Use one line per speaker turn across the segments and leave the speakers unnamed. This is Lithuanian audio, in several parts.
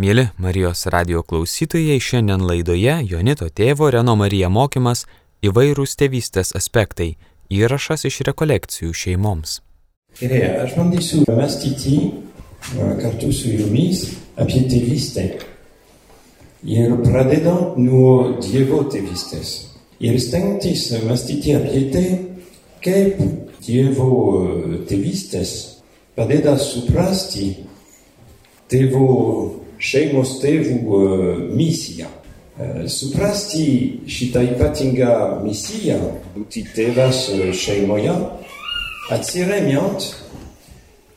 Mėly Marijos radio klausytojai, šiandien laidoje Jonito tėvo Reno Marija mokymas įvairūs tėvystės aspektai - įrašas iš rekolekcijų šeimoms.
Gerai, aš bandysiu mąstyti kartu su jumis apie tėvystę. Ir pradedant nuo Dievo tėvystės. Ir stengtis mąstyti apie tai, kaip Dievo tėvystės padeda suprasti tėvo šeimos tėvų misiją. Suprasti šitą ypatingą misiją, būti tėvas šeimoje, atsiremiant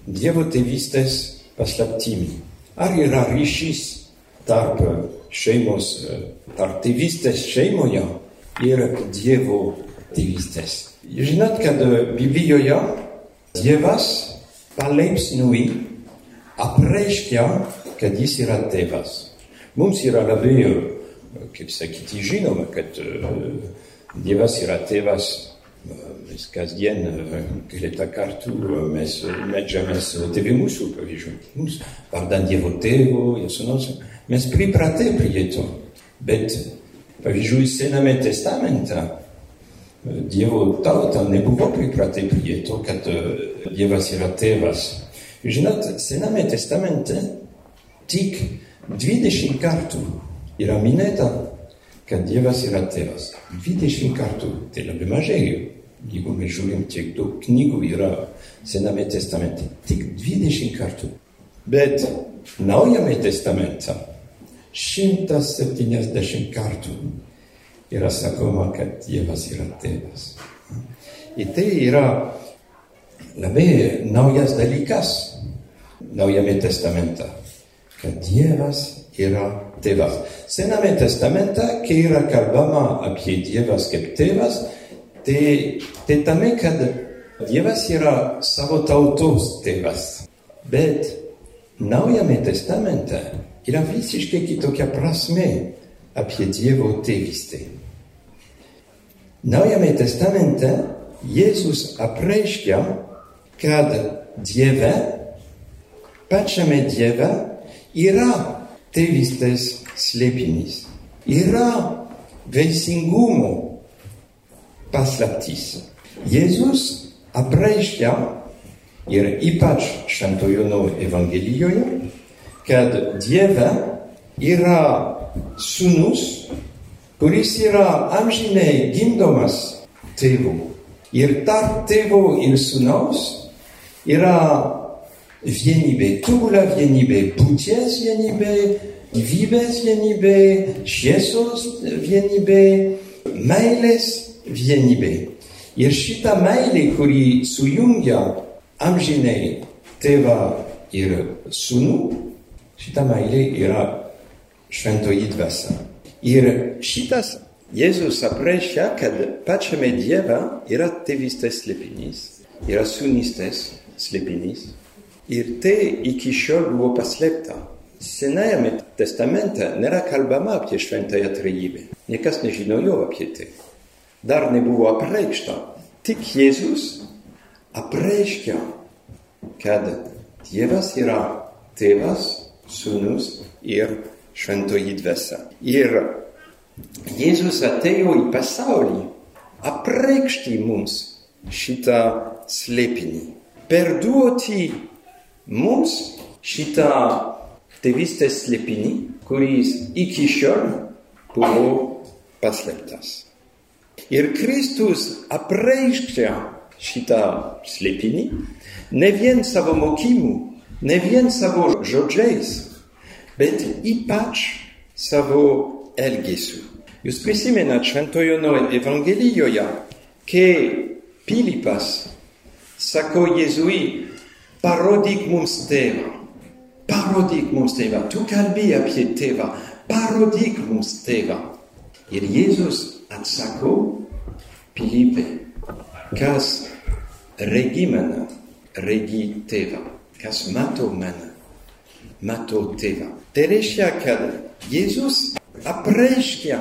Dievo tėvystės paslaptimi. Ar yra ryšys tarp šeimos, tarp tėvystės šeimoje ir Dievo tėvystės. Žinot, kad Biblijoje Dievas palaipsniui apreiškia kad jis yra tėvas. Mums yra labai, kaip sakyti, žinoma, kad Dievas yra tėvas. Mes kasdien keletą kartų mes medžiamės tėvį mūsų, pavyzdžiui. Mums vardan Dievo tėvo ir sūnaus. Mes pripratę prie to. Bet, pavyzdžiui, Sename testamente Dievo tauta nebuvo pripratę prie to, kad Dievas yra tėvas. Žinot, Sename testamente tik 20 kartų yra minėta, kad Dievas yra tėvas. 20 kartų, tai labai mažai, jeigu mes žiūrim, tiek daug knygų yra Sename testamente. Tik 20 kartų. Bet Naujame testamente 170 kartų yra sakoma, kad Dievas yra tėvas. Ir tai yra labai naujas dalykas Naujame testamente kad Dievas yra tėvas. Sename testamente, kai yra kalbama apie Dievas kaip tėvas, tai, tai tame, kad Dievas yra savo tautos tėvas. Bet Naujame testamente yra visiškai kitokia prasme apie Dievo tėvystę. Naujame testamente Jėzus apreiškia, kad Dieve, pačiame Dieve yra tėvystės slėpinys, yra veisingumo paslaptis. Jėzus apreiškia ir ypač Šventojono Evangelijoje, kad Dieve yra sūnus, kuris yra amžinai gimdomas tėvų. Ir tarp tėvo ir sūnaus yra vienybė, tobula vienybė, būties vienybė, gyvybės vienybė, šviesos vienybė, meilės vienybė. Ir šita meilė, kuri sujungia amžinai tėvą ir sūnų, šita meilė yra šventoji dvasia. Ir šitas Jėzus apreiškia, kad pačiame Dieve yra tėvystės slėpinys, yra sūnystės slėpinys. Ir tai iki šiol buvo paslėpta. Senajame testamente nėra kalbama apie šventąją trejybę. Niekas nežinojo apie tai. Dar nebuvo apreikšta. Tik Jėzus apreiškia, kad Dievas yra tėvas, sūnus ir šventoji dvasia. Ir Jėzus atėjo į pasaulį apreikšti mums šitą slėpinį. Perduoti mums šitą tėvystės slėpinį, kuris iki šiol buvo paslėptas. Ir Kristus apreiškia šitą slėpinį ne vien savo mokymu, ne vien savo žodžiais, bet ypač savo elgesiu. Jūs prisimenat Šventojono Evangelijoje, kai Pilypas sako Jėzui, parodyk mums tėvą, parodyk mums tėvą, tu kalbi apie tėvą, parodyk mums tėvą. Ir Jėzus atsako, Pilypai, kas regi mane, regi tėvą, kas mato mane, mato tėvą. Tai reiškia, kad Jėzus apreiškia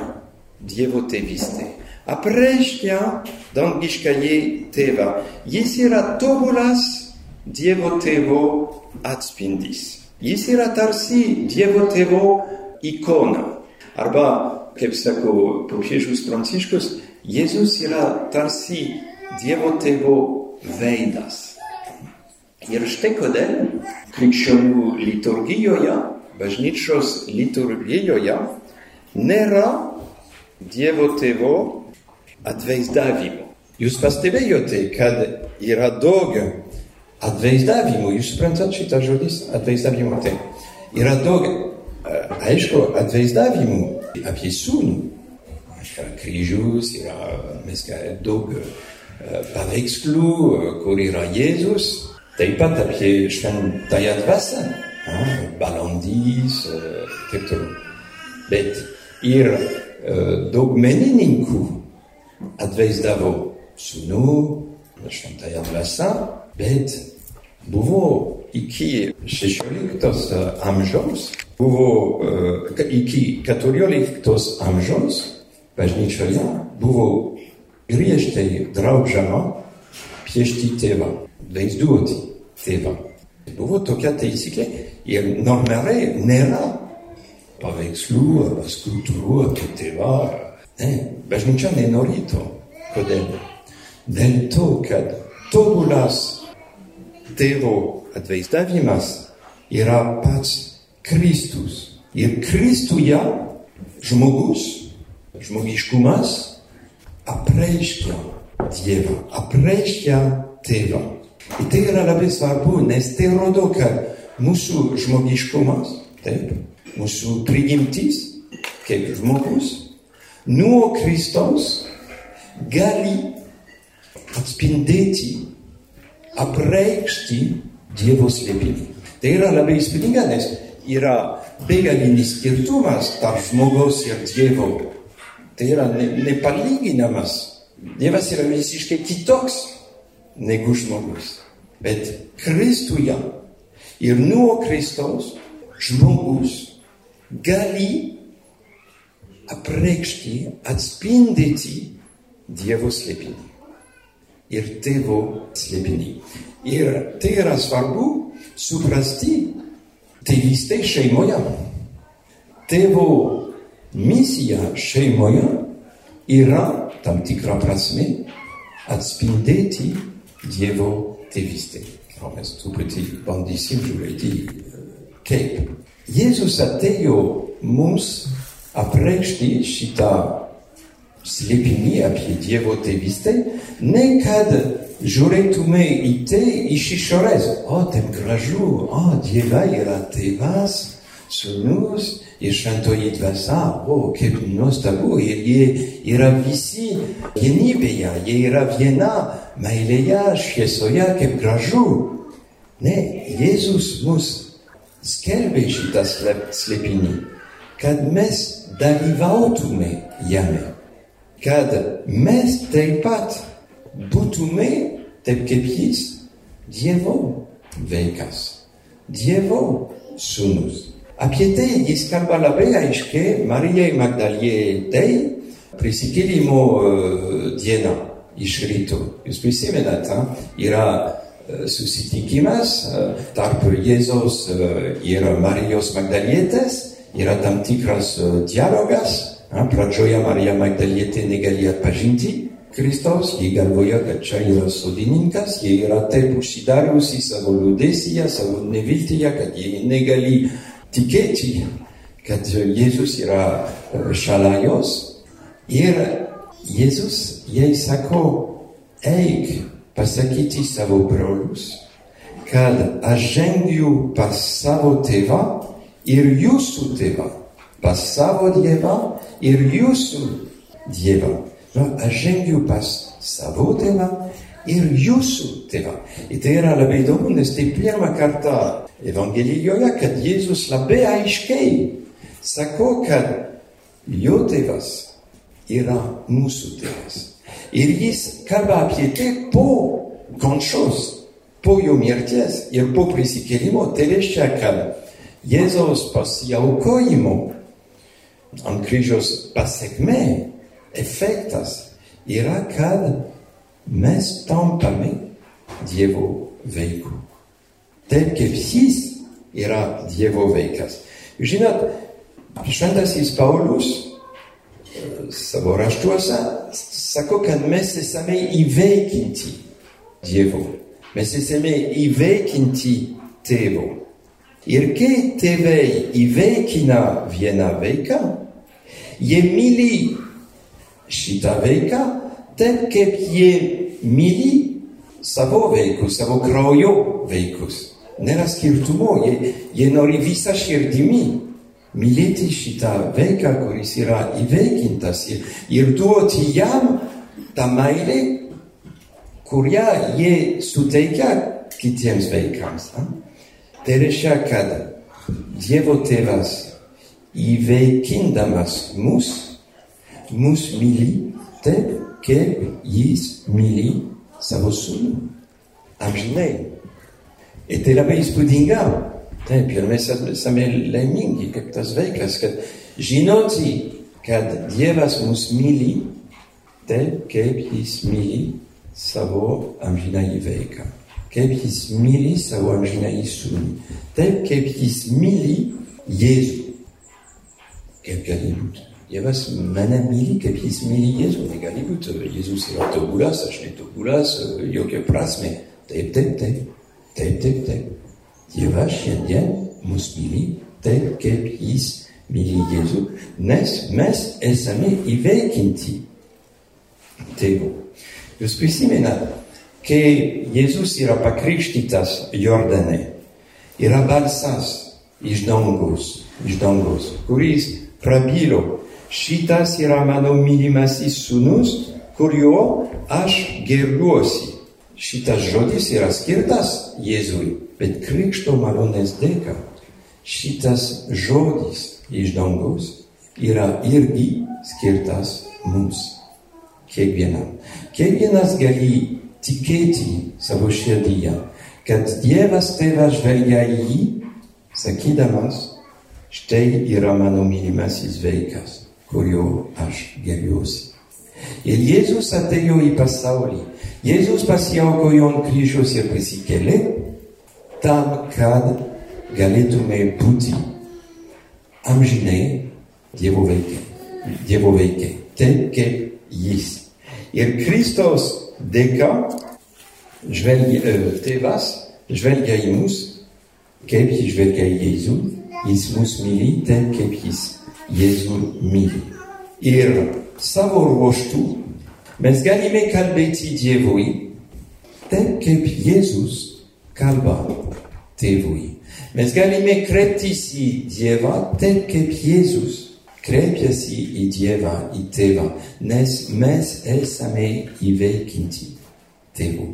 Dievo tėvystę, apreiškia dangiškąjį tėvą. Jis yra tobulas Dievo tėvo atspindys. Jis yra tarsi Dievo tėvo ikona. Arba, kaip sako popiežius Pranciškus, Jėzus yra tarsi Dievo tėvo veidas. Ir štai kodėl krikščionių liturgijoje, bažnyčios liturgijoje, nėra Dievo tėvo atvaizdavimo. Jūs pastebėjote, kad yra daug atvaizdavimų, jūs suprantat šitą žodis atvaizdavimo. Tai yra daug, aišku, atvaizdavimų apie sūnų. Yra kryžius, yra mes daug paveikslų, kur yra Jėzus, taip pat apie šventąją dvasę, balandys, taip toliau. Bet ir daug menininkų atvaizdavo sūnų, šventąją dvasę, bet buvo iki 16 amžiaus, buvo iki 14 amžiaus bažnyčioje buvo griežtai draudžiama piešti tėvą, vaizduoti tėvą. Buvo tokia taisyklė ir normaliai nėra paveikslų arba skulptūrų apie tėvą. Ne, bažnyčia nenori to. Kodėl? Dėl to, kad tobulas tėvo atvaizdavimas yra pats Kristus. Ir Kristuje žmogus, žmogiškumas apreiškia Dievą, apreiškia tėvą. Ir tai yra labai svarbu, nes tai rodo, kad mūsų žmogiškumas, taip, mūsų prigimtis, kaip žmogus, nuo Kristaus gali atspindėti, apreikšti Dievo slėpinį. Tai yra labai įspūdinga, nes yra begalinis skirtumas tarp žmogaus ir Dievo. Tai yra ne, nepalyginamas. Dievas yra visiškai kitoks negu žmogus. Bet Kristuje ir nuo Kristaus žmogus gali apreikšti, atspindėti Dievo slėpinį ir tėvo slėpinį. Ir tai yra svarbu suprasti tėvystė šeimoje. Tėvo misija šeimoje yra tam tikra prasme atspindėti Dievo tėvystę. O mes truputį bandysim žiūrėti kaip. Jėzus atėjo mums apreikšti šitą slėpinį apie Dievo tėvystę, ne kad žiūrėtume į tai iš išorės. O, taip gražu, o, Dieva yra tėvas, sūnus ir šventoji dvasia, o, kaip nuostabu, ir jie yra visi vienybėje, jie yra viena meilėje, šviesoje, kaip gražu. Ne, Jėzus mus skelbė šitą slėpinį, kad mes dalyvautume jame, kad mes taip pat būtume, taip kaip jis, Dievo vaikas, Dievo sūnus. Apie tai jis kalba labai aiškiai Marijai Magdalietei prisikėlimo dieną iš ryto. Jūs prisimenat, yra susitikimas tarp Jėzaus ir Marijos Magdalietės, yra tam tikras dialogas. Pradžioje Marija Magdalietė negalėjo atpažinti Kristaus, jie galvoja, kad čia yra sodininkas, jie yra taip užsidariusi savo liūdėsyje, savo neviltyje, kad jie negali tikėti, kad Jėzus yra šalia jos. Ir Jėzus jai sako, eik pasakyti savo brolius, kad aš žengiu pas savo tėvą ir jūsų tėvą, pas savo dievą ir jūsų dievą. No, aš žengiu pas savo tėvą ir jūsų tėvą. Ir tai yra labai įdomu, nes tai pirmą kartą Evangelijoje, kad Jėzus labai aiškiai sako, kad jo tėvas yra mūsų tėvas. Ir jis kalba apie tai po kančios, po jo mirties ir po prisikėlimo. Tai reiškia, kad Jėzaus pasiaukojimo ant kryžiaus pasiekmė, efektas yra, kad mes tampame Dievo vaikų. Taip kaip jis yra Dievo vaikas. Žinot, šventasis Paulius savo raštuose sako, kad mes esame įveikinti Dievo. Mes esame įveikinti tėvo. Ir kai tėvai įveikina vieną vaiką, e mili și taveica, ten che pie mili savo veicus, savo croio veicus. Nella scirtumo, e, e norivisa scirdimi, mileti și taveica corisira i veicintas, irduo tiam tamaile curia e suteica citiens veicans. Teresia cada, dievo tevas, įveikindamas mus, mus myli taip, kaip jis myli savo sūnų. Amžinai. Ir tai labai įspūdinga. Taip, ir mes esame laimingi, kaip tas vaikas, kad žinoti, kad Dievas mus myli taip, kaip jis myli savo amžinąjį vaiką kaip jis myli savo amžinąjį sūnų, taip kaip jis myli Jėzų. Kaip gali būti? Dievas mane myli, kaip jis myli Jėzų, negali būti. Jėzus yra tobulas, aš netobulas, jokia prasme. Taip, taip, taip. Taip, taip, taip. Dievas šiandien mus myli taip, kaip jis myli Jėzų, nes mes esame įveikinti tėvų. Jūs prisimenate, kai Jėzus yra pakrikštytas Jordane, yra balsas iš dangus, iš dangus, kuris prabilo, šitas yra mano mylimasis sūnus, kuriuo aš gerbiuosi. Šitas žodis yra skirtas Jėzui, bet krikšto malonės dėka šitas žodis iš dangus yra irgi skirtas mums, kiekvienam. Kiekvienas gali tikėti savo širdyje, kad Dievas tėvas žvelgia į jį, sakydamas, štai yra mano mylimasis vaikas, kuriuo aš geriausi. Ir Jėzus atėjo į pasaulį. Jėzus pasiaukojo ant kryžiaus ir prisikėlė tam, kad galėtume būti amžinai Dievo vaikai. Dievo vaikai. Taip kaip jis. Ir Kristos dėka žvelgia, tėvas žvelgia į mus, kaip jis žvelgia į Jėzų, jis mus myli taip, kaip jis Jėzų myli. Ir savo ruoštų mes galime kalbėti Dievui taip, kaip Jėzus kalba tėvui. Mes galime kreiptis į Dievą taip, kaip Jėzus kreipiasi į Dievą, į tėvą, nes mes esame įveikinti tėvų.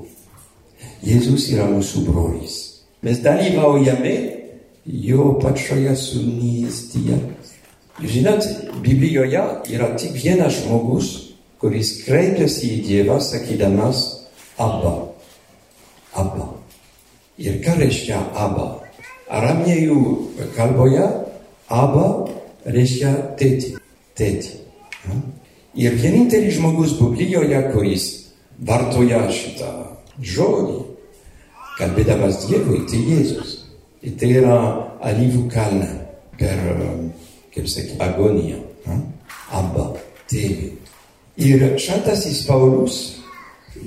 Jėzus yra mūsų brolis. Mes dalyvaujame jo pačioje sūnystyje. Žinot, Biblijoje yra tik vienas žmogus, kuris kreipiasi į Dievą, sakydamas Abba. Abba. Ir ką reiškia Abba? Aramėjų kalboje Abba reiškia tėti. Tėti. Ir vienintelis žmogus Biblijoje, kuris vartoja šitą žodį, kalbėdamas Dievui, tai Jėzus. Ir tai yra alyvų kalna per, kaip sakyti, agoniją. Abba, tėvė. Ir šventasis Paulus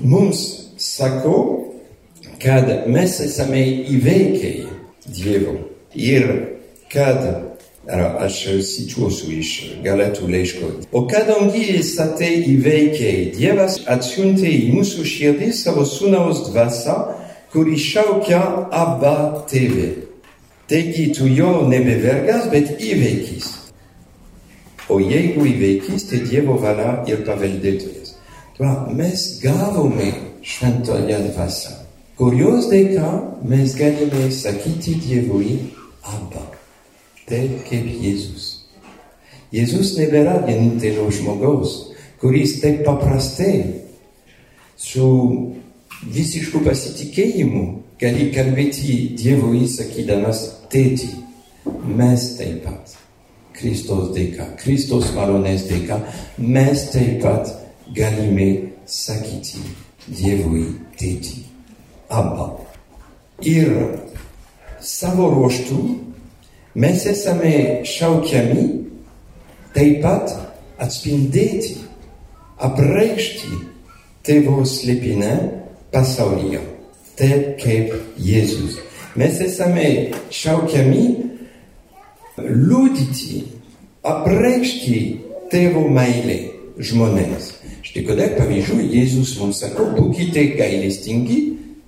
mums sako, kad mes esame įveikę Dievo ir kad Aš cituosiu iš Galatų laiško. O kadangi esate įveikę, Dievas atsiuntė į mūsų širdį savo sūnaus dvasą, kuri šaukia Abba tėvė. Taigi tu jo nebevergas, bet įveikis. O jeigu įveikis, tai Dievo valia ir paveldėtojas. Tuo mes gavome šventoje dvasą, kurios dėka mes galime sakyti Dievui Abba taip kaip Jėzus. Jėzus nebėra vienintelio žmogaus, kuris taip paprastai, su visišku pasitikėjimu gali kalbėti Dievui sakydamas tėti. Mes taip pat, Kristos dėka, Kristos malonės dėka, mes taip pat galime sakyti Dievui tėti. Abba. Ir savo ruoštų mes esame šaukiami taip pat atspindėti, apreikšti tėvo slėpinę pasaulyje, taip kaip Jėzus. Mes esame šaukiami liudyti, apreikšti tėvo meilę žmonėms. Štai kodėl, pavyzdžiui, Jėzus mums sako, būkite gailestingi,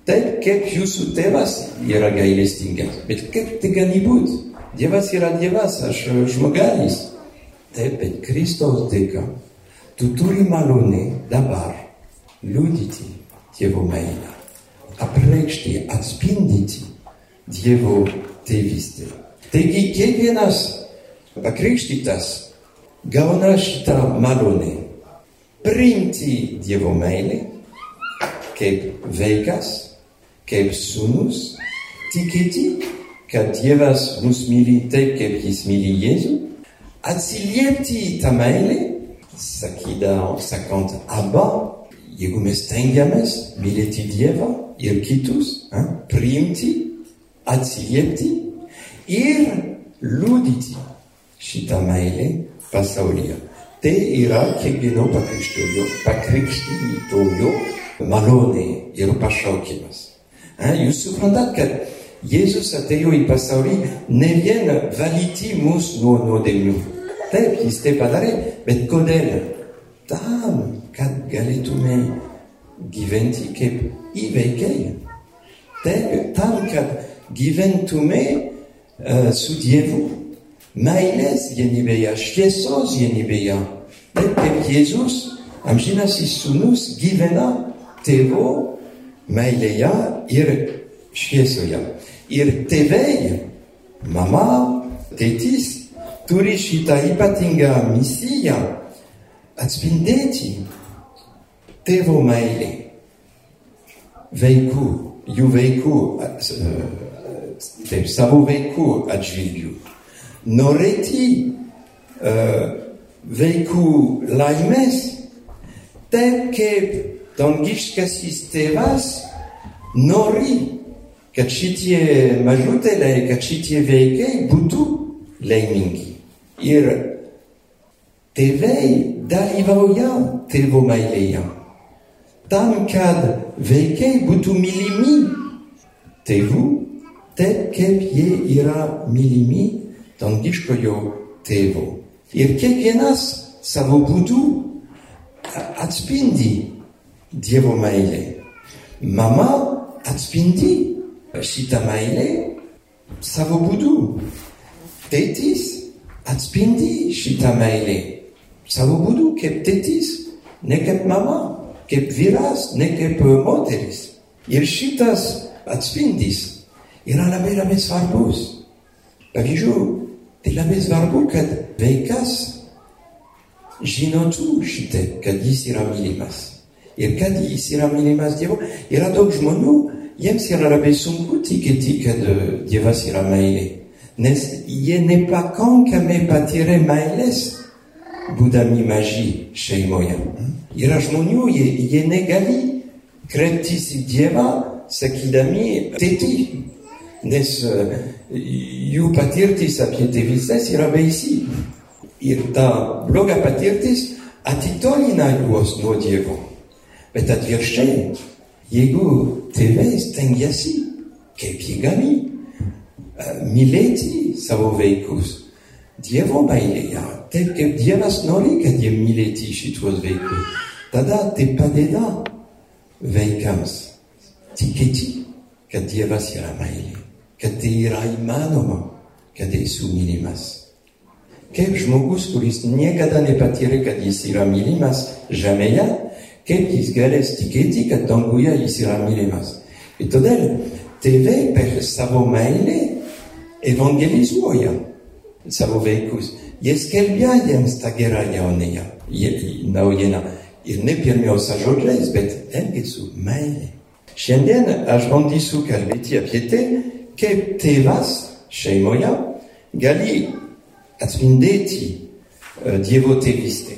taip kaip jūsų tėvas yra gailestingas. Bet kaip tai gali būti? Dievas yra Dievas, aš žmogelis. Taip, bet Kristaus dėka tu turi malonę dabar liudyti Dievo meilę, apreikšti, atspindyti Dievo tėvystę. Taigi kiekvienas pakrikštytas gauna šitą malonę priimti Dievo meilę kaip vaikas, kaip sūnus, tikėti, kad Dievas mus myli taip, kaip jis myli Jėzų, atsiliepti tą meilę, sakant abba, jeigu mes tengiamės mylėti Dievą ir kitus, priimti, atsiliepti ir liudyti šitą meilę pasaulyje. Tai yra kiekvieno pakrikštytojo malonė ir pašaukimas. Jūs suprantat, kad Jėzus atėjo į pasaulį ne vien valyti mus nuo nuodėmių. Taip, jis tai padarė, bet kodėl? Tam, kad galėtume gyventi kaip įveikiai. Taip, tam, kad gyventume uh, su Dievu meilės vienybėje, šviesos vienybėje. Taip kaip Jėzus, amžinasis sūnus, gyvena tėvo meilėje ir šviesoje. Ir tėvai, mama, tėtis turi šitą ypatingą misiją atspindėti tėvo meilę vaikų, jų vaikų, taip, savo vaikų atžvilgių. Norėti uh, vaikų laimės, taip kaip dangiškasis tėvas nori, kad šitie mažutėliai, kad šitie vaikai būtų laimingi. Ir tėvai dalyvauja tėvo meilėje. Tam, kad vaikai būtų mylimi tėvų, taip kaip jie yra mylimi dangiškojo tėvo. Ir kiekvienas savo būdu atspindi Dievo meilę. Mama atspindi šitą meilę savo būdu. Tėtis atspindi šitą meilę savo būdu kaip tėtis, ne kaip mama, kaip vyras, ne kaip moteris. Ir šitas atspindys yra labai labai svarbus. Pavyzdžiui, tai labai svarbu, kad vaikas žinotų šitą, kad jis yra mylimas. Ir kad jis yra mylimas Dievo, yra daug žmonių, jiems yra labai sunku tikėti, kad Dievas yra meilė. Nes jie nepakankamai patyrė meilės, būdami maži šeimoje. Yra žmonių, jie, jie negali kreiptis į Dievą, sakydami tėti. Nes uh, jų patirtis apie tėvystės yra baisi. Ir ta bloga patirtis atitolina juos nuo Dievo. Bet atvirkščiai, jeigu tėvai stengiasi, kaip jie gali, uh, mylėti savo vaikus, Dievo meilėje, taip kaip Dievas nori, kad jie mylėti šitos vaikus, tada tai padeda vaikams tikėti, kad Dievas yra meilė, kad tai yra įmanoma, kad esu mylimas. Kaip žmogus, kuris niekada nepatyrė, kad jis yra mylimas žemėje, kaip jis galės tikėti, kad danguje jis yra mylimas. Ir todėl tėvai per savo meilę evangelizuoja savo vaikus. Jie skelbia jiems tą gerąją naujieną. Ir ne pirmiausia žodžiais, bet elgesiu meilė. Šiandien aš bandysiu kalbėti apie tai, kaip tėvas šeimoje gali atspindėti Dievo tėvystę.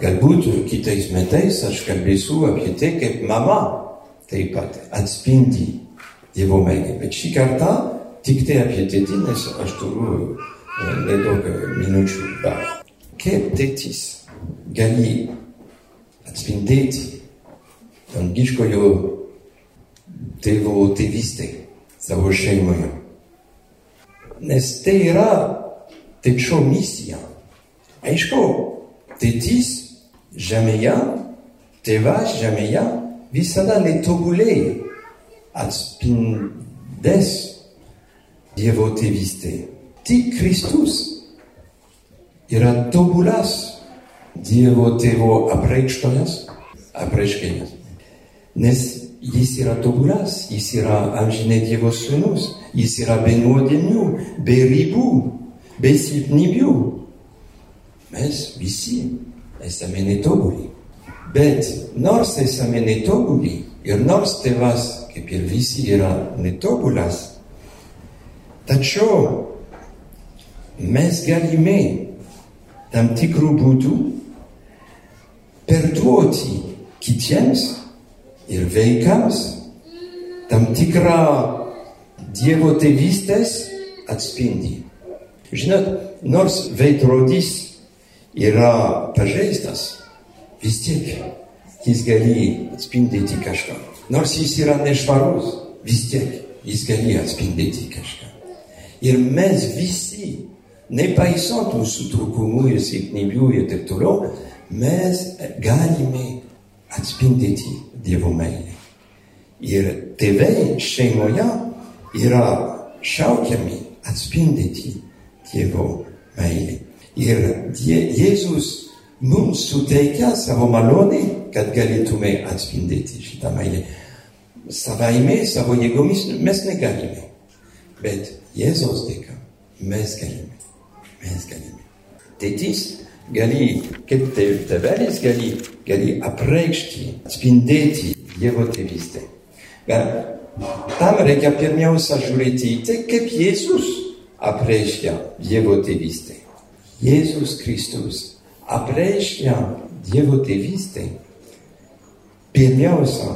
Galbūt kitais metais aš kalbėsiu apie tai, kaip mama taip pat atspindi Dievo meilę. Bet šį kartą Tik tai apie tėtį, nes aš turiu nedaug minučių dar. Kaip tėtis gali atspindėti dangiškojo tėvo tėvystę savo šeimoje? Nes tai yra tėčio misija. Aišku, tėtis žemėje, tėvas žemėje visada netobulėja atspindės Dievo tėvystė. Tik Kristus yra tobulas Dievo tėvo apreikštojas, apreiškėjas. Nes jis yra tobulas, jis yra amžinai Dievo sūnus, jis yra be nuodėmių, be ribų, be silpnybių. Mes visi esame netobuli. Bet nors esame netobuli ir nors tėvas, kaip ir visi, yra netobulas, tačiau mes galime tam tikrų būdų perduoti kitiems ir vaikams tam tikrą Dievo tėvystės atspindį. Žinot, nors veidrodys yra pažeistas, vis tiek jis gali atspindėti kažką. Nors jis yra nešvarus, vis tiek jis gali atspindėti kažką. Ir mes visi, nepaisant mūsų trūkumų ir silpnybių ir taip toliau, mes galime atspindėti Dievo meilę. Ir tėvai šeimoje yra šaukiami atspindėti Dievo meilę. Ir Jėzus mums suteikia savo malonę, kad galėtume atspindėti šitą meilę. Savaime, savo jėgomis mes negalime. Bet Jėzaus dėka mes galime. Mes galime. Tėtis gali, kaip tėvelis, gali, gali apreikšti, atspindėti Dievo tėvystę. Tam reikia pirmiausia žiūrėti į tai, kaip Jėzus apreiškia Dievo tėvystę. Jėzus Kristus apreiškia Dievo tėvystę pirmiausia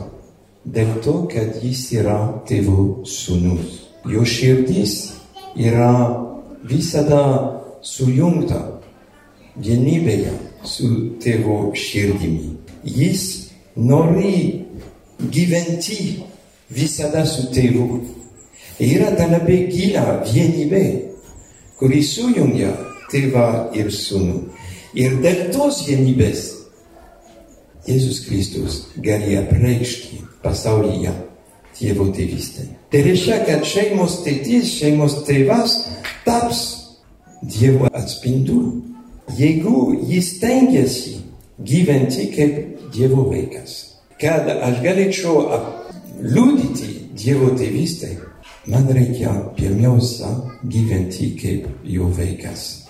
dėl to, kad jis yra tėvo sūnus. Jo širdis yra visada sujungta vienybėje su tėvo širdimi. Jis nori gyventi visada su tėvu. Yra ta labai gila vienybė, kuri sujungia tėvą ir sūnų. Ir dėl tos vienybės Jėzus Kristus gali apreikšti pasaulyje Dievo tėvystę. Tai reiškia, kad šeimos tėtis, šeimos tėvas taps Dievo atspindu jeigu jis tengiasi gyventi kaip Dievo vaikas. Kad aš galėčiau liūdyti Dievo tėvystę, man reikia pirmiausia gyventi kaip jo vaikas.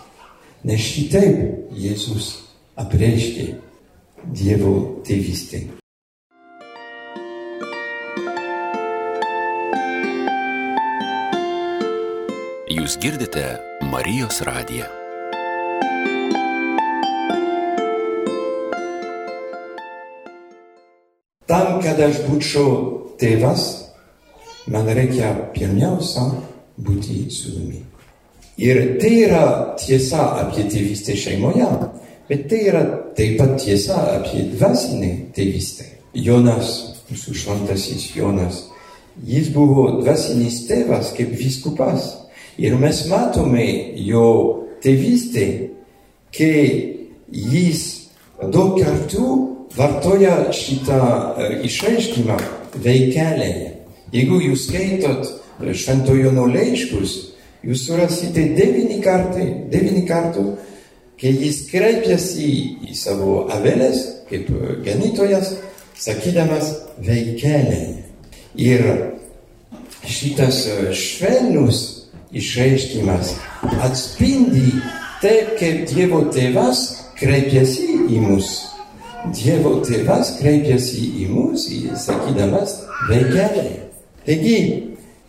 Nes šitaip Jėzus apreiškė Dievo tėvystę.
Jūs girdite Marijos radiją.
Tam, kad aš būčiau tėvas, man reikia pirmiausia būti sūnumi. Ir tai yra tiesa apie tėvystę šeimoje, bet tai yra taip pat tiesa apie dvasinę tėvystę. Jonas, mūsų šventasis Jonas, jis buvo dvasinis tėvas kaip viskupas. Ir mes matome jo tėvystę, kai jis daug kartų vartoja šitą išreiškimą veikeliai. Jeigu jūs skaitot Šventojono laiškus, jūs surasite devyni kartai, devyni kartų, kai jis kreipiasi į savo avelės, kaip ganytojas, sakydamas veikeliai. Ir šitas švelnus išreiškimas atspindi taip, kaip Dievo tėvas kreipiasi į mus. Dievo tėvas kreipiasi į mus, sakydamas vaikeliai. Taigi,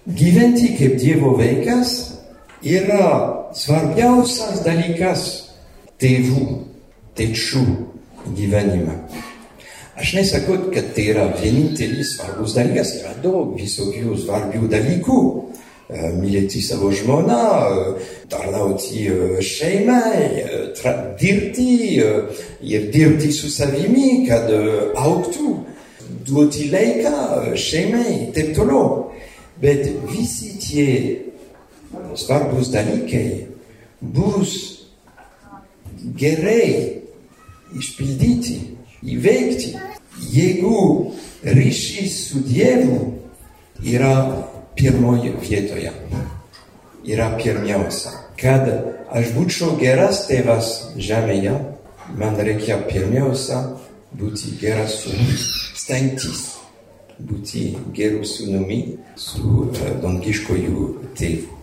gyventi kaip Dievo vaikas yra svarbiausias dalykas tėvų, tėčių gyvenime. Aš nesakau, kad tai yra vienintelis svarbus dalykas, yra daug visokių svarbių dalykų mylėti savo žmoną, tarnauti šeimai, dirbti ir dirbti su savimi, kad auktų, duoti laiką šeimai, taip toliau. Bet visi tie svarbus dalykai bus gerai išpildyti, įveikti, jeigu ryšys su Dievu yra pirmoje vietoje. Yra pirmiausia. Kad aš būčiau geras tėvas žemėje, man reikia pirmiausia būti geras sūnus, stengtis būti geru sūnumi su uh, dangiškojų tėvu.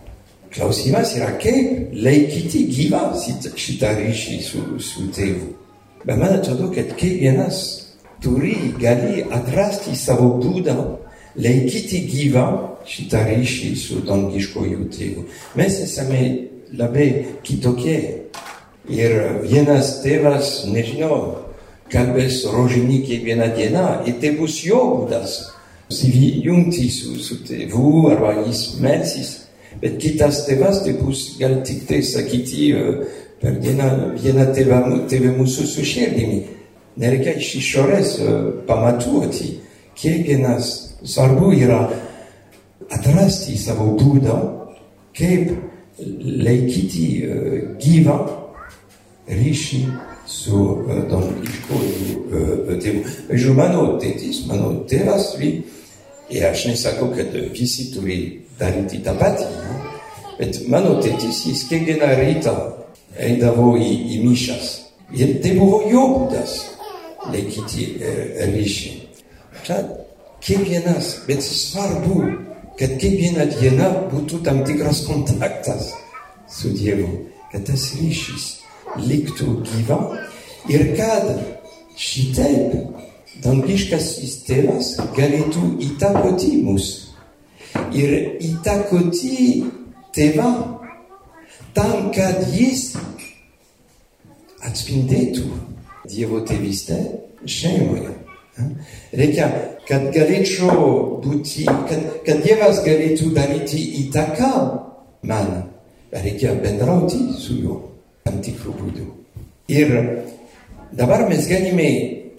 Klausimas yra, kaip laikyti gyvą šitą ryšį su, su tėvu. Bet man atrodo, kad kiekvienas turi, gali atrasti savo būdą laikyti gyvą šitą ryšį su dangiškojų tėvu. Mes esame labai kitokie. Ir vienas tėvas, nežinau, kalbės rožinį kiekvieną dieną ir tai bus jo būdas. Susijungti su, su tėvu arba jis melsis. Bet kitas tėvas tai bus gal tik tai sakyti per dieną vieną tėvą, tėvą mūsų su širdimi. Nereikia iš išorės pamatuoti. Kiekvienas svarbu yra savo būdą, kaip laikyti gyvą ryšį su dangiškuoju tėvu. Pavyzdžiui, mano tėtis, mano tėvas, ir aš nesakau, kad visi turi daryti tą patį, bet mano tėtis, jis kiekvieną rytą eidavo į, į mišas. Ir tai buvo jo būdas laikyti ryšį. Čia kiekvienas, bet svarbu, kad kiekviena diena būtų tam tikras kontaktas su Dievu, kad tas ryšys liktų gyva ir kad šitaip dangiškasis tėvas galėtų įtakoti mus ir įtakoti tėvą tam, kad jis atspindėtų Dievo tėvystę šeimoje. Reikia, kad galėčiau būti, kad, kad Dievas galėtų daryti įtaką man, reikia bendrauti su juo tam tikrų būdų. Ir dabar mes galime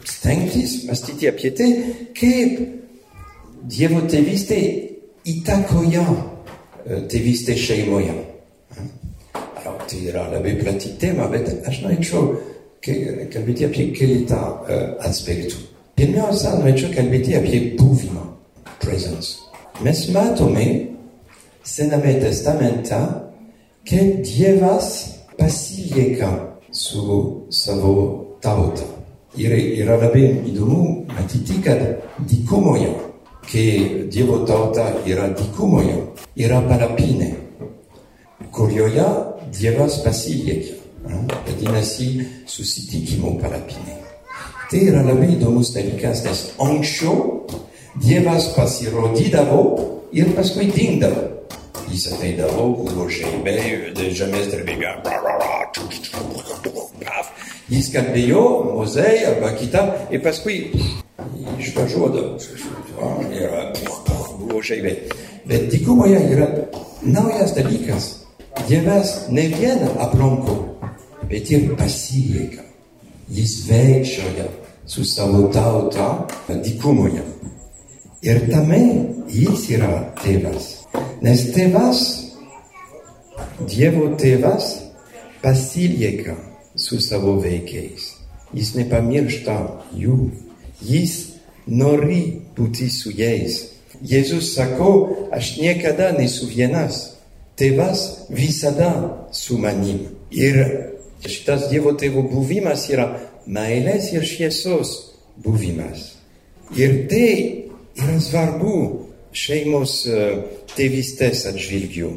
stengtis mąstyti apie tai, kaip Dievo tėvystė įtakoja tėvystė šeimoje. Alors, tai yra labai plati tema, bet aš norėčiau kalbėti apie keletą aspektų. Pirmiausia, norėčiau kalbėti apie buvimą, presence. Mes matome Sename testamente, kaip Dievas pasilieka su savo tauta. Ir yra labai įdomu matyti, kad dykumoje, kai Dievo tauta yra dykumoje, yra palapinė, kurioje Dievas pasilieka. Vadinasi, susitikimo palapinė. Tai yra labai įdomus dalykas, nes anksčiau Dievas pasirodydavo ir paskui dingdavo. Jis ateidavo, buvo žaibiai, žemės drebėjo, jis kalbėjo, mozei arba kitą, ir paskui išvažiuodavo, buvo žaibiai. Bet dykumoje yra naujas dalykas. Dievas ne vien aplanko, bet ir pasilieka. Jis veikščioja su savo tauta dykumoje. Ir tame jis yra tėvas. Nes tėvas, Dievo tėvas, pasilieka su savo vaikais. Jis nepamiršta jų. Jis nori būti su jais. Jėzus sako, aš niekada nesu vienas. Tėvas visada su manim. Ir šitas Dievo tėvo buvimas yra meilės ir šviesos buvimas. Ir tai yra svarbu šeimos tėvystės atžvilgių.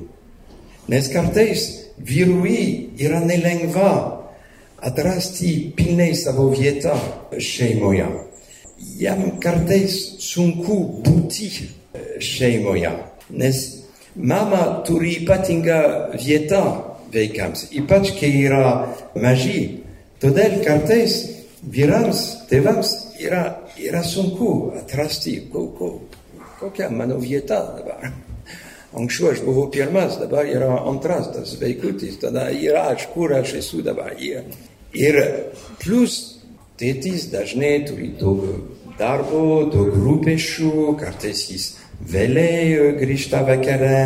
Nes kartais vyrui yra nelengva atrasti pilnai savo vietą šeimoje. Jam kartais sunku būti šeimoje, nes mama turi ypatingą vietą vaikams, ypač kai yra maži. Todėl kartais vyrams, tėvams yra, yra sunku atrasti, ko, ko, kokia mano vieta dabar. Anksčiau aš buvau pirmas, dabar yra antras tas vaikutis, tada yra aš, kur aš esu dabar. Ir plus tėtis dažnai turi daug darbo, daug rūpešių, kartais jis vėliai grįžta vakare,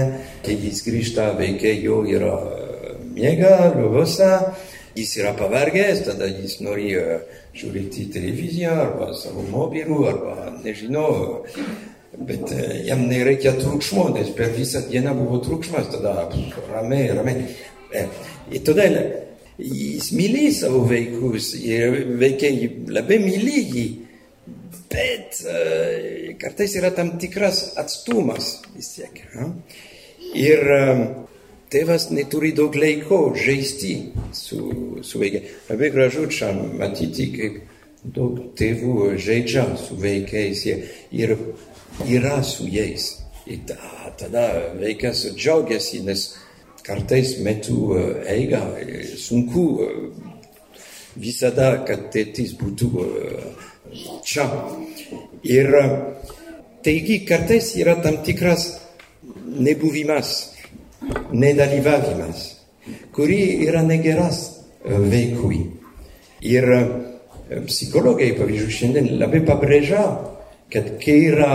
kai jis grįžta, vaikai jau yra miega, lovose, jis yra pavargęs, tada jis nori žiūrėti televiziją arba savo mobilų, arba nežinau, bet jam nereikia triukšmo, nes per visą dieną buvo triukšmas, tada ramiai, ramiai. Ir todėl jis myli savo vaikus ir vaikai labai myli jį, bet kartais yra tam tikras atstumas vis tiek. Ir tėvas neturi daug laiko žaisti su, su vaikai. Labai gražu čia matyti, kaip daug tėvų žaidžia su vaikais ir yra su jais. Ir tada vaikas džiaugiasi, nes kartais metu eiga sunku visada, kad tėtis būtų čia. Ir taigi kartais yra tam tikras nebuvimas nedalyvavimas, kuri yra negeras vaikui. Ir psichologai, pavyzdžiui, šiandien labai pabrėžia, kad kai yra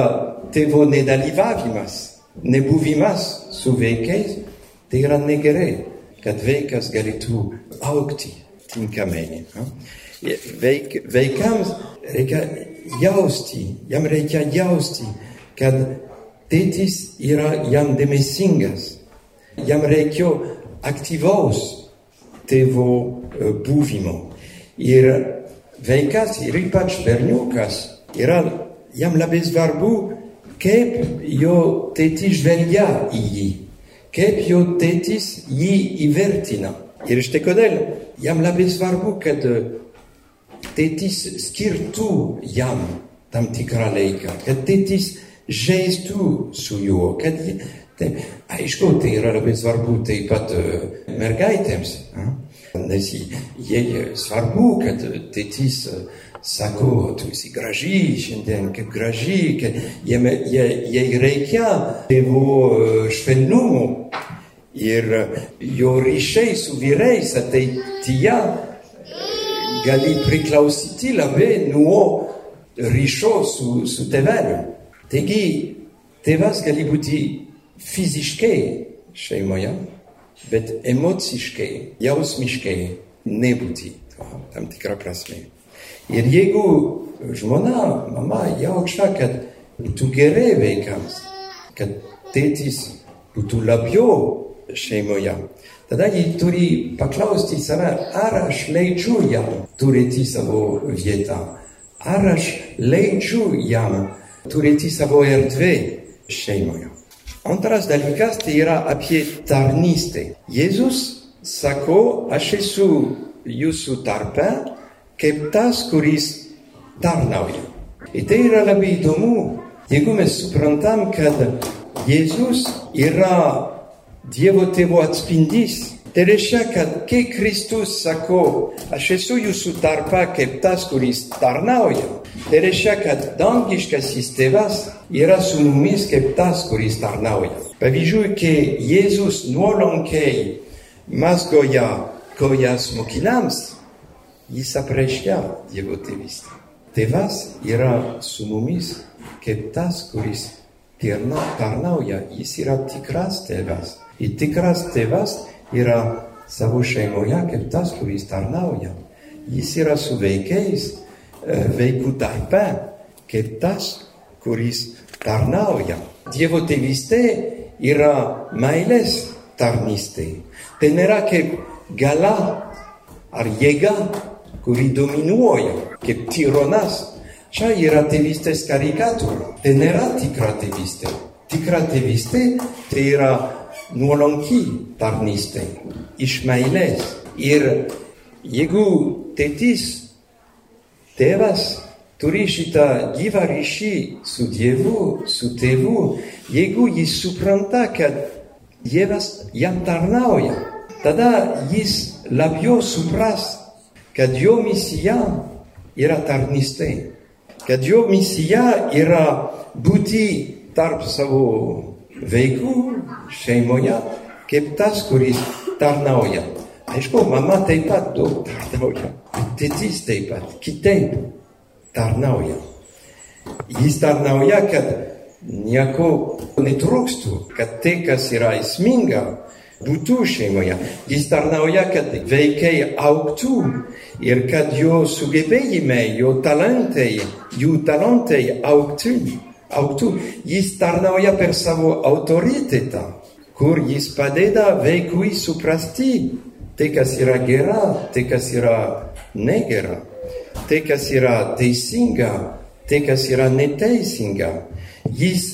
tėvo nedalyvavimas, nebuvimas su vaikais, tai yra negerai, kad vaikas galėtų aukti tinkamai. Veik, vaikams reikia jausti, jam reikia jausti, kad tėtis yra jam dėmesingas jam reikėjo aktyvaus tėvo buvimo. Ir vaikas, ir ypač berniukas, yra jam labai svarbu, kaip jo tėtis žvelgia į jį, kaip jo tėtis jį įvertina. Ir štai kodėl jam labai svarbu, kad tėtis skirtų jam tam tikrą laiką, kad tėtis žaistų su juo, kad Tai, aišku, tai yra labai svarbu taip pat mergaitėms, nes jai svarbu, kad tėtis sako, tu esi graži šiandien, kaip graži, kad jai reikia tėvo švelnumo ir jo ryšiai su vyrais ateityje gali priklausyti labai nuo ryšio su, su tėveliu. Taigi, tėvas gali būti fiziškai šeimoje, bet emociškai, jausmiškai nebūti tam tikrą prasme. Ir jeigu žmona, mama jaučia, kad būtų gerai vaikams, kad tėtis būtų labiau šeimoje, tada jį turi paklausti save, ar aš leidžiu jam turėti savo vietą, ar aš leidžiu jam turėti savo erdvę šeimoje. Antras dalykas tai yra apie tarnystę. Jėzus sako, aš esu jūsų tarpe kaip tas, kuris tarnauja. Ir tai yra labai įdomu, jeigu mes suprantam, kad Jėzus yra Dievo tėvo atspindys. Tai reiškia, kad kai Kristus sako, aš esu jūsų tarpe kaip tas, kuris tarnauja, tai reiškia, kad dangiškasis tėvas yra su mumis kaip tas, kuris tarnauja. Pavyzdžiui, kai Jėzus nuolankiai mazgoja kojas mokinams, jis apreiškia Dievo tėvystę. Tėvas yra su mumis kaip tas, kuris tarnauja, jis yra tikras tėvas. Ir tikras tėvas yra savo šeimoje kaip tas, kuris tarnauja. Jis yra su vaikais, vaikų tarpe, kaip tas, kuris tarnauja. Dievo tėvystė yra meilės tarnystė. Tai nėra kaip gala ar jėga, kuri dominuoja, kaip tyronas. Čia yra tėvystės karikatūra. Tai nėra tikra tėvystė. Tikra tėvystė tai yra nuolanki tarnystė, iš meilės. Ir jeigu tėtis, tėvas turi šitą gyvą ryšį su Dievu, su tėvu, jeigu jis supranta, kad Dievas jam tarnauja, tada jis labiau supras, kad jo misija yra tarnystė, kad jo misija yra būti tarp savo vaikų, šeimoje kaip tas, kuris tarnauja. Aišku, mama taip pat daug tarnauja, tėtis taip pat, kitaip tarnauja. Jis tarnauja, kad nieko netrūkstų, kad tai, kas yra esminga, būtų šeimoje. Jis tarnauja, kad vaikai auktų ir kad jo sugebėjimai, jo talentai, jų talentai auktų. Auktų. Jis tarnauja per savo autoritetą, kur jis padeda vaikui suprasti tai, kas yra gera, tai, kas yra negera, tai, kas yra teisinga, tai, kas yra neteisinga. Jis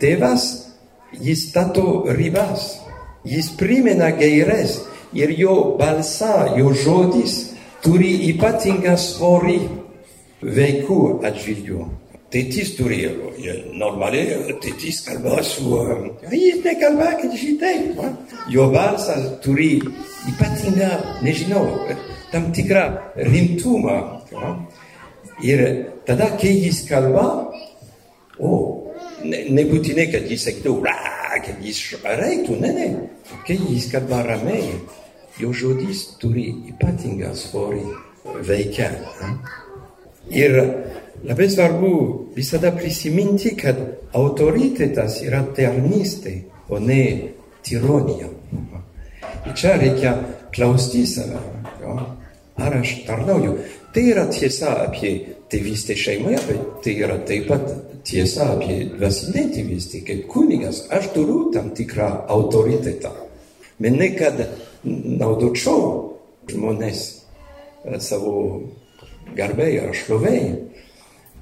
tėvas, jis stato ribas, jis primena gaires ir jo balsa, jo žodis turi ypatingą svorį vaikų atžvilgiu. Tėtis turėjo, normaliai tėtis kalba su... Jis nekalba, kad šitaip. Jo balsas turi ypatingą, nežinau, tam tikrą rimtumą. Ir tada, kai jis kalba, o, ne, nebūtinai, kad jis sakytų, kad jis reiktų, ne, ne. Kai jis kalba ramiai, jo žodis turi ypatingą svorį veikia. Ir Labai svarbu visada prisiminti, kad autoritetas yra tarnystė, o ne tironija. Ir čia reikia klausti save, jo? ar aš tarnauju. Tai yra tiesa apie tėvystę šeimoje, bet tai yra taip pat tiesa apie dvasinę tėvystę. Kaip kunigas aš turiu tam tikrą autoritetą. Bet ne kad naudočiau žmonės savo garbėje ar šlovėje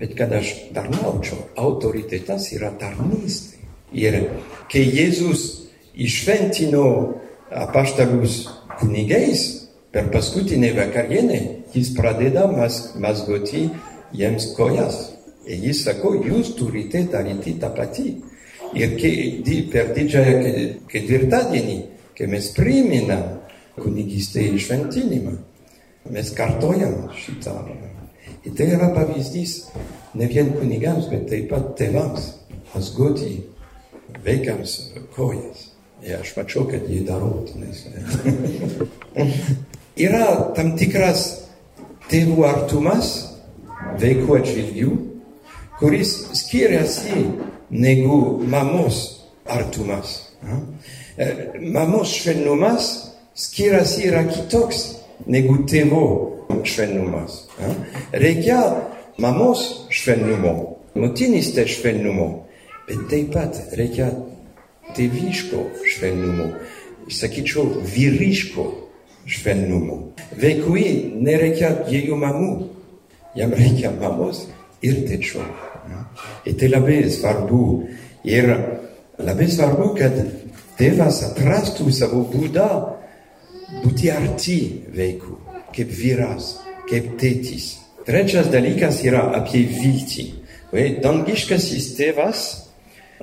bet kad aš tarnaučiau, autoritetas yra tarnystė. Ir kai Jėzus išventino apaštalus kunigais per paskutinę vakarienę, jis pradeda mazgoti jiems kojas. Ir jis sako, jūs turite daryti tą patį. Ir kai, per didžiąją ketvirtadienį, kai mes priminam kunigystę išventinimą, mes kartojam šitą Ir tai yra pavyzdys ne vien kunigams, bet taip pat tėvams mazgoti vaikams kojas. Ir aš mačiau, kad jį darau. Nes... yra tam tikras tėvų artumas vaikų atžvilgių, kuris skiriasi negu mamos artumas. Mamos švelnumas skiriasi yra kitoks negu tėvo švelnumas. Reikia mamos švelnumo, motinystės švelnumo, bet taip pat reikia tėviško švelnumo, sakyčiau, vyriško švelnumo. Vaikui nereikia dviejų mamų, jam reikia mamos ir tėčio. Ir tai labai svarbu. Ir labai svarbu, kad tėvas atrastų savo būdą būti arti vaikų kaip vyras, kaip tėtis. Trečias dalykas yra apie viltį. Dangiškasis tėvas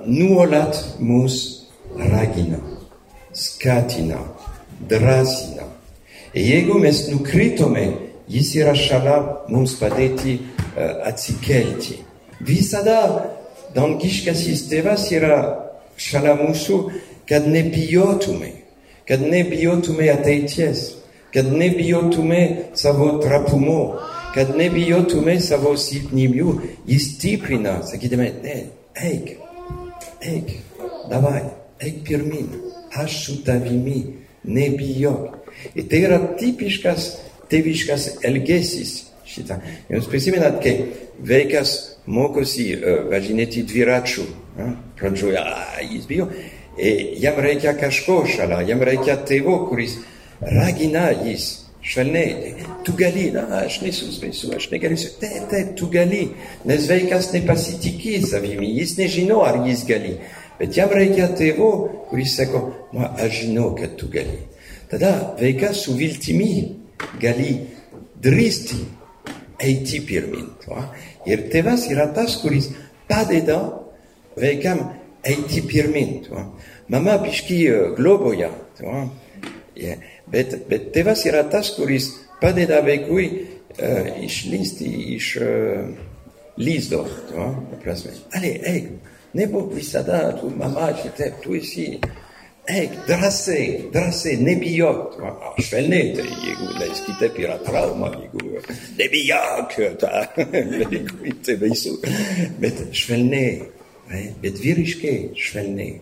nuolat mus ragina, skatina, drąsina. Ir jeigu mes nukritome, jis yra šalia mums padėti uh, atsikelti. Visada dangiškasis tėvas yra šalia mūsų, kad nebijotume, kad nebijotume ateities kad nebijotume savo trapumo, kad nebijotume savo silpnybių, jis stiprina, sakydami, ne, eik, eik, davai, eik pirmin, aš su tavimi, nebijok. Ir tai yra tipiškas tėviškas elgesys šitą. Jūs prisimenat, kai vaikas mokosi uh, važinėti dviračiu, uh, pradžioje, jis bijo, ir jam reikia kažko šalia, jam reikia tėvo, kuris ragina jis švelniai, tu gali, na, aš nesuspensiu, aš negalėsiu, taip, taip, tu gali, nes vaikas nepasitikė savimi, jis nežino, ar jis gali, bet jam reikia tėvo, kuris sako, na, aš žinau, kad tu gali. Tada vaikas su viltimi gali drįsti eiti pirmin. Ir tėvas yra tas, kuris padeda vaikam eiti pirmin. Mama biški globoja. Yeah. Bet, bet tėvas yra tas, kuris padeda vaikui uh, išlysti iš uh, lizdo. Ale, eik, nebūk visada tu mama, šitaip, tu esi eik, drąsiai, drąsiai, nebijok. Švelniai, tai jeigu leisk kitaip yra trauma, jeigu nebijok, ta, jeigu tai baisu. Bet švelniai, bet vyriškai švelniai.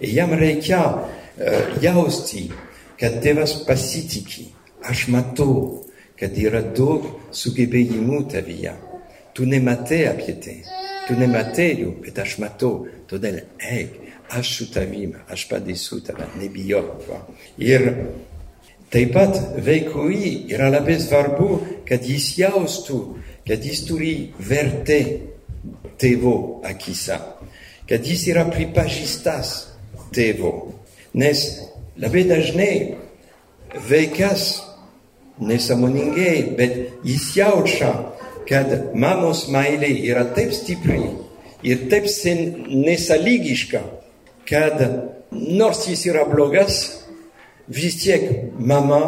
Ir jam reikia uh, jausti, kad tėvas pasitikė. Aš matau, kad yra daug sugebėjimų tavyje. Tu nematai apie tai. Tu nematai jų, bet aš matau. Todėl eik, aš su tavim, aš padėsiu tave, nebijok. Ir taip pat vaikui yra labai svarbu, kad jis jaustų, kad jis turi vertę tėvo akise, kad jis yra pripažįstas tėvo. Nes labai dažnai vaikas nesąmoningai, bet jis jaučia, kad mamos meilė yra taip stipri ir taip nesąlygiška, kad nors jis yra blogas, vis tiek mama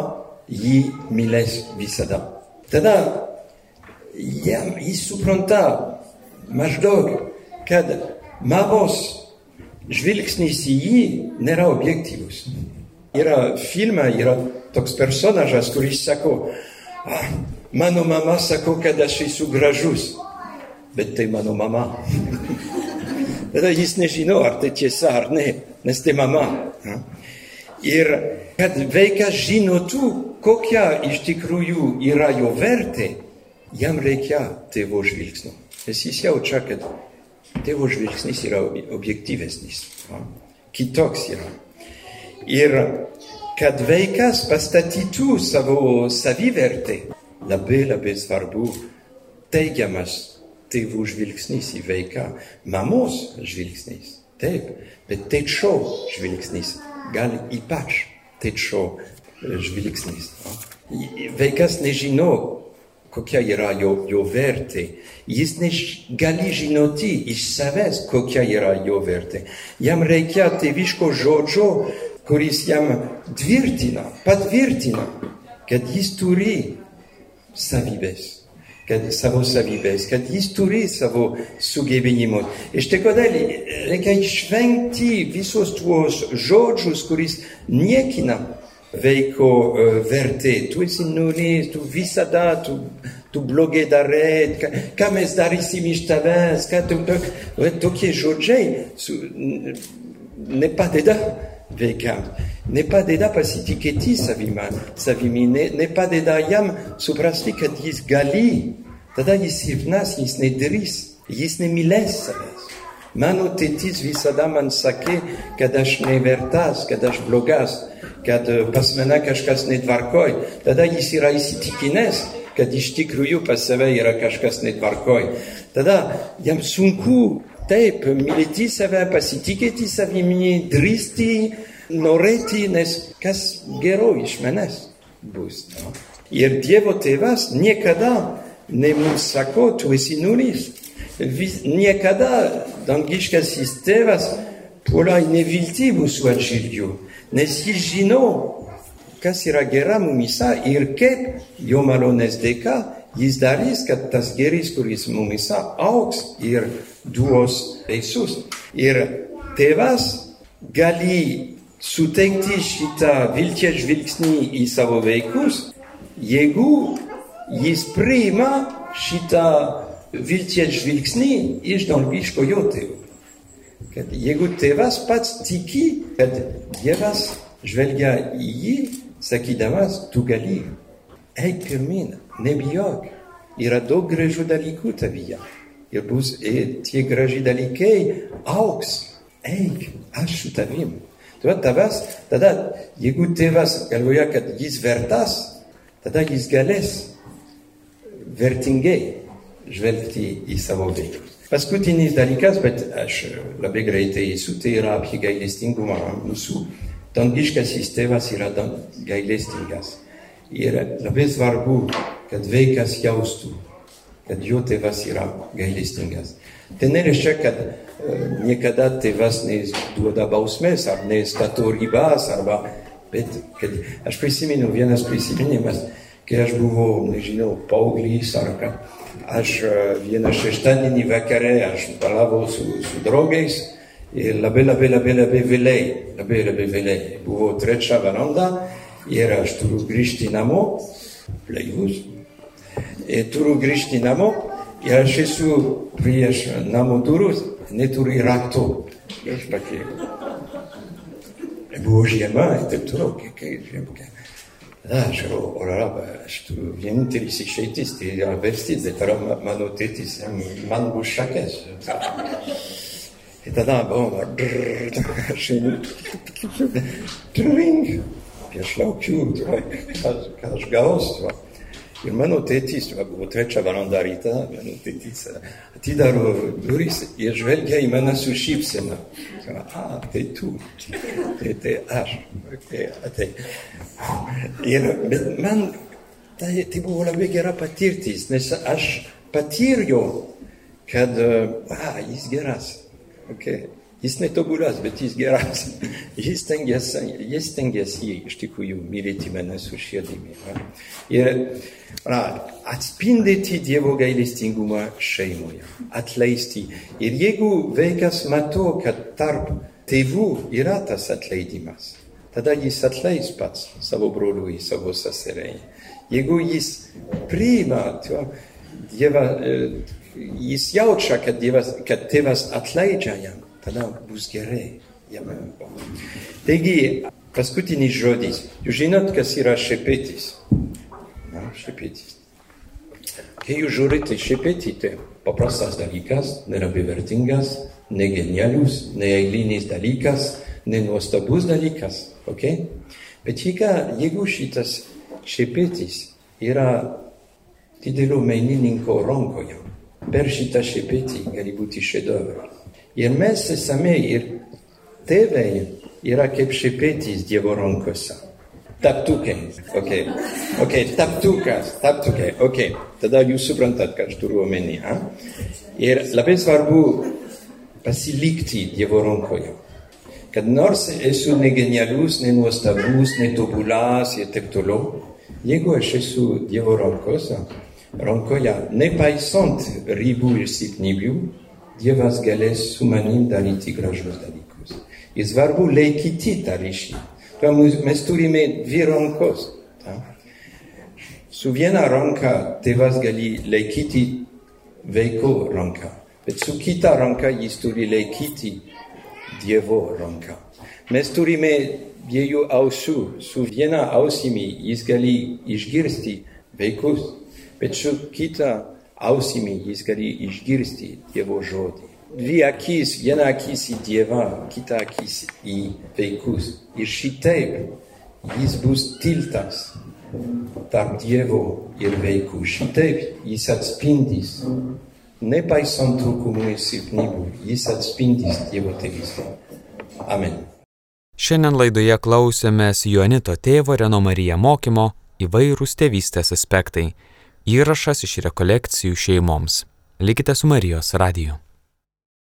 jį mylės visada. Tada jam, jis supranta maždaug, kad mamos žvilgsnis į jį nėra objektyvus. Yra filma, yra toks personažas, kuris sako, ah, mano mama sako, kad aš esu gražus, bet tai mano mama. Tada jis nežino, ar tai tiesa ar ne, nes tai mama. Ir kad vaikas žinotų, kokia iš tikrųjų yra jo vertė, jam reikia tėvo žvilgsnio. Nes jis jaučia, kad tėvo žvilgsnis yra objektyvesnis, kitoks yra. Ir kad vaikas pastatytų savo savivertę, labai labai svarbu teigiamas tėvų žvilgsnis į vaiką, mamos žvilgsnis. Taip, bet tėčio žvilgsnis, gal ypač tėčio žvilgsnis. Vaikas nežino, kokia yra jo, jo vertė. Jis negali žinoti iš savęs, kokia yra jo vertė. Jam reikia tėviško žodžio, kuris jam tvirtina, patvirtina, kad jis turi savybės, kad savo savybės, kad jis turi savo sugebėjimus. Ir štai kodėl reikia išvengti visus tuos žodžius, kuris niekina vaiko uh, vertė. Tu esi nulis, tu visada, tu, tu blogai darai, ką, ką mes darysim iš tavęs, ką tu, tokie žodžiai su, nepadeda vaikams. Nepadeda pasitikėti savimi, savimi ne, nepadeda jam suprasti, kad jis gali. Tada jis silpnas, jis nedrįs, jis nemylės savęs. Mano tėtis visada man sakė, kad aš nevertas, kad aš blogas, kad pas mane kažkas netvarkoj. Tada jis yra įsitikinęs, kad iš tikrųjų pas save yra kažkas netvarkoj. Tada jam sunku taip mylėti save, pasitikėti savimi, drįsti norėti, nes kas gero iš manęs bus. No? Ir Dievo tėvas niekada nemus sako, tu esi nulis. Niekada dangiškasis tėvas puola į neviltį mūsų atžvilgiu, nes jis žino, kas yra gera mumisa ir kaip jo malonės dėka jis darys, kad tas geris, kuris mumisa auks ir duos vaisius. Ir tėvas gali suteikti šitą vilties žvilgsnį į savo vaikus, jeigu jis priima šitą vilties žvilgsnį iš dangiško jo tėvo. Kad jeigu tėvas pats tiki, kad Dievas žvelgia į jį, sakydamas, tu gali, eik pirmin, nebijok, yra daug gražių dalykų tavyje. Ir bus, ir tie graži dalykai auks, eik, aš su tavim. Tuo tavęs, tada, jeigu tėvas galvoja, kad jis vertas, tada jis galės vertingai žvelgti į savo vaikus. Paskutinis dalykas, bet aš labai greitai esu, tai yra apie gailestingumą mūsų. Dangiškasis tėvas yra gailestingas. Ir labai svarbu, kad vaikas jaustų, kad jo tėvas yra gailestingas. Tai nereiškia, kad niekada tėvas neduoda bausmės ar nestato ribas, arba, bet kad aš prisimenu vienas prisiminimas, kai aš buvau, nežinau, paauglys ar ką. Aš vieną šeštadienį vakarę aš palavau su, su draugais ir labai labai labai labai vėlai, labai labai vėlai. Buvo trečia valanda ir aš turiu grįžti namo, blaivus. Ir turiu grįžti namo ir aš esu prieš namo durų, neturiu raktų. Ir aš pakėliau. Buvo žiema ir taip toliau, kiek žiema. Aš jau, oraba, aš turiu vienintelis išeitis, tai yra verstis, bet yra mano tėtis, man bus šakės. Ir tada, bon, aš einu, trink, aš laukiu, ką aš gausiu. Ir mano tėtis, buvo trečia valanda ryta, mano tėtis atidaro duris ir žvelgia į mane su šypsena. A, tai tu, tai tai aš. Okay, tai. Ir, bet man tai, tai buvo labai gera patirtis, nes aš patyriau, kad a, jis geras. Okay. Jis netobulas, bet jis geras. Jis stengiasi, jis stengiasi iš tikrųjų mylėti mane su širdimi. Ir ra, atspindėti Dievo gailestingumą šeimoje, atleisti. Ir jeigu vaikas mato, kad tarp tėvų yra tas atleidimas, tada jis atleis pats savo broliui, savo seseriai. Jeigu jis priima, dieva, jis jaučia, kad, dievas, kad tėvas atleidžia jam, tada bus gerai. Taigi, paskutinis žodis. Jūs žinot, kas yra šepetis? Na, šepetis. Kai jūs žiūrite šepetį, tai paprastas dalykas, nelabai vertingas, negenialus, neeilinis dalykas, nenuostabus dalykas. Okay? Bet jeigu, jeigu šitas šepetis yra didelio menininko rankoje, per šitą šepetį gali būti šedevras. Ir mes esame ir tėvai yra kaip šepetis Dievo rankose. Taptukai. Ok. Ok, taptukas, taptukai. Ok. Tada jūs suprantat, ką aš turiu omeny. Eh? Ir labai svarbu pasilikti Dievo rankoje. Kad nors esu negenialus, nenuostabus, netobulas ir taip toliau, jeigu aš esu Dievo rankose, rankoje, nepaisant ribų ir silpnybių, Dievas galės su manim daryti gražius dalykus. Ir svarbu laikyti tą ryšį. Mes turime dvi rankos. Ta? Su viena ranka tėvas gali laikyti vaiko ranką, bet su kita ranka jis turi laikyti Dievo ranką. Mes turime dviejų ausų, su viena ausimi jis ausimi jis gali išgirsti Dievo žodį. Dvi akis, viena akis į Dievą, kita akis į vaikus. Ir šitaip jis bus tiltas tarp Dievo ir vaikų. Šitaip jis atspindys, nepaisant trūkumų ir silpnybių, jis atspindys Dievo tėvystę. Amen.
Šiandien laidoje klausėmės Jonito tėvo Reno Marija mokymo įvairūs tėvystės aspektai. Įrašas iš rekolekcijų šeimoms. Likite su Marijos radiju.